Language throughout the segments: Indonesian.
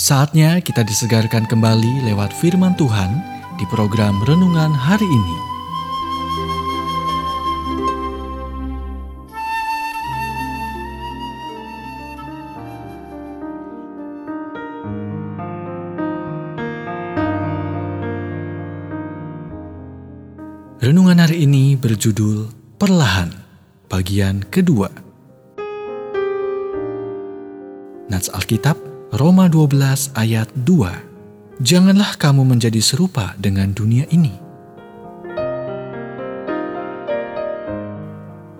Saatnya kita disegarkan kembali lewat firman Tuhan di program renungan hari ini. Renungan hari ini berjudul Perlahan, bagian kedua. Nats Alkitab Roma 12 ayat 2 Janganlah kamu menjadi serupa dengan dunia ini.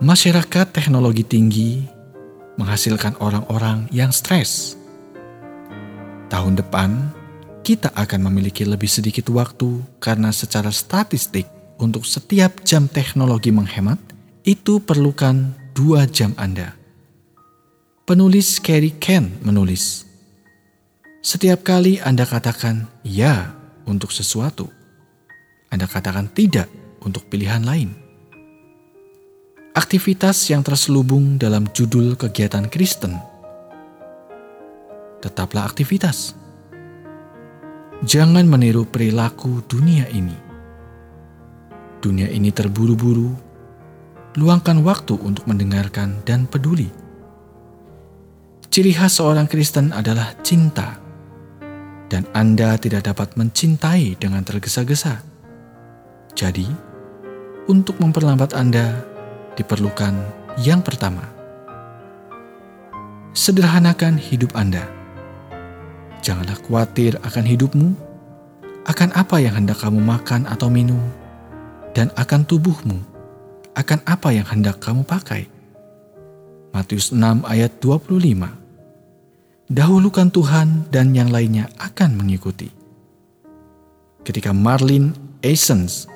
Masyarakat teknologi tinggi menghasilkan orang-orang yang stres. Tahun depan, kita akan memiliki lebih sedikit waktu karena secara statistik untuk setiap jam teknologi menghemat, itu perlukan dua jam Anda. Penulis Carrie Ken menulis, setiap kali Anda katakan "ya" untuk sesuatu, Anda katakan "tidak" untuk pilihan lain. Aktivitas yang terselubung dalam judul kegiatan Kristen tetaplah aktivitas. Jangan meniru perilaku dunia ini. Dunia ini terburu-buru, luangkan waktu untuk mendengarkan dan peduli. Ciri khas seorang Kristen adalah cinta dan Anda tidak dapat mencintai dengan tergesa-gesa. Jadi, untuk memperlambat Anda diperlukan yang pertama. Sederhanakan hidup Anda. Janganlah khawatir akan hidupmu, akan apa yang hendak kamu makan atau minum, dan akan tubuhmu, akan apa yang hendak kamu pakai. Matius 6 ayat 25 dahulukan Tuhan dan yang lainnya akan mengikuti. Ketika Marlin Essence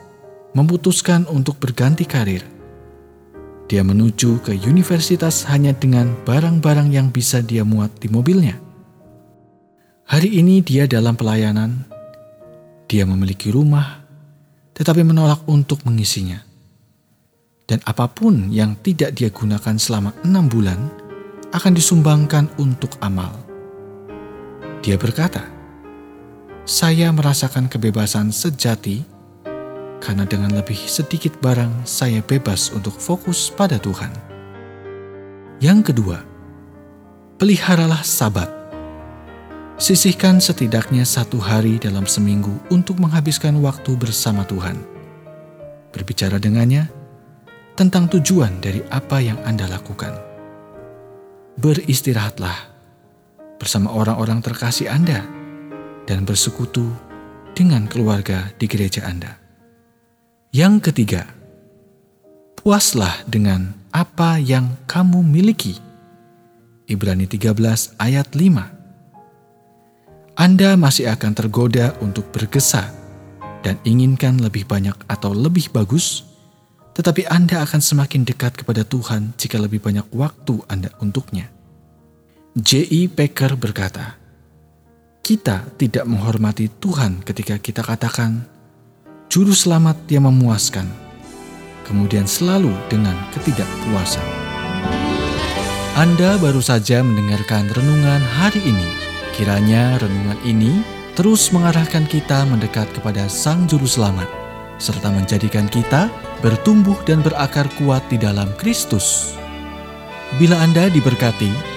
memutuskan untuk berganti karir, dia menuju ke universitas hanya dengan barang-barang yang bisa dia muat di mobilnya. Hari ini dia dalam pelayanan, dia memiliki rumah, tetapi menolak untuk mengisinya. Dan apa pun yang tidak dia gunakan selama enam bulan akan disumbangkan untuk amal. Dia berkata, "Saya merasakan kebebasan sejati karena dengan lebih sedikit barang saya bebas untuk fokus pada Tuhan." Yang kedua, peliharalah Sabat. Sisihkan setidaknya satu hari dalam seminggu untuk menghabiskan waktu bersama Tuhan. Berbicara dengannya tentang tujuan dari apa yang Anda lakukan. Beristirahatlah bersama orang-orang terkasih Anda dan bersekutu dengan keluarga di gereja Anda. Yang ketiga, puaslah dengan apa yang kamu miliki. Ibrani 13 ayat 5 Anda masih akan tergoda untuk bergesa dan inginkan lebih banyak atau lebih bagus, tetapi Anda akan semakin dekat kepada Tuhan jika lebih banyak waktu Anda untuknya. J.I. Packer berkata, "Kita tidak menghormati Tuhan ketika kita katakan, 'Juru selamat yang memuaskan,' kemudian selalu dengan ketidakpuasan." Anda baru saja mendengarkan renungan hari ini. Kiranya renungan ini terus mengarahkan kita mendekat kepada Sang Juru Selamat, serta menjadikan kita bertumbuh dan berakar kuat di dalam Kristus. Bila Anda diberkati,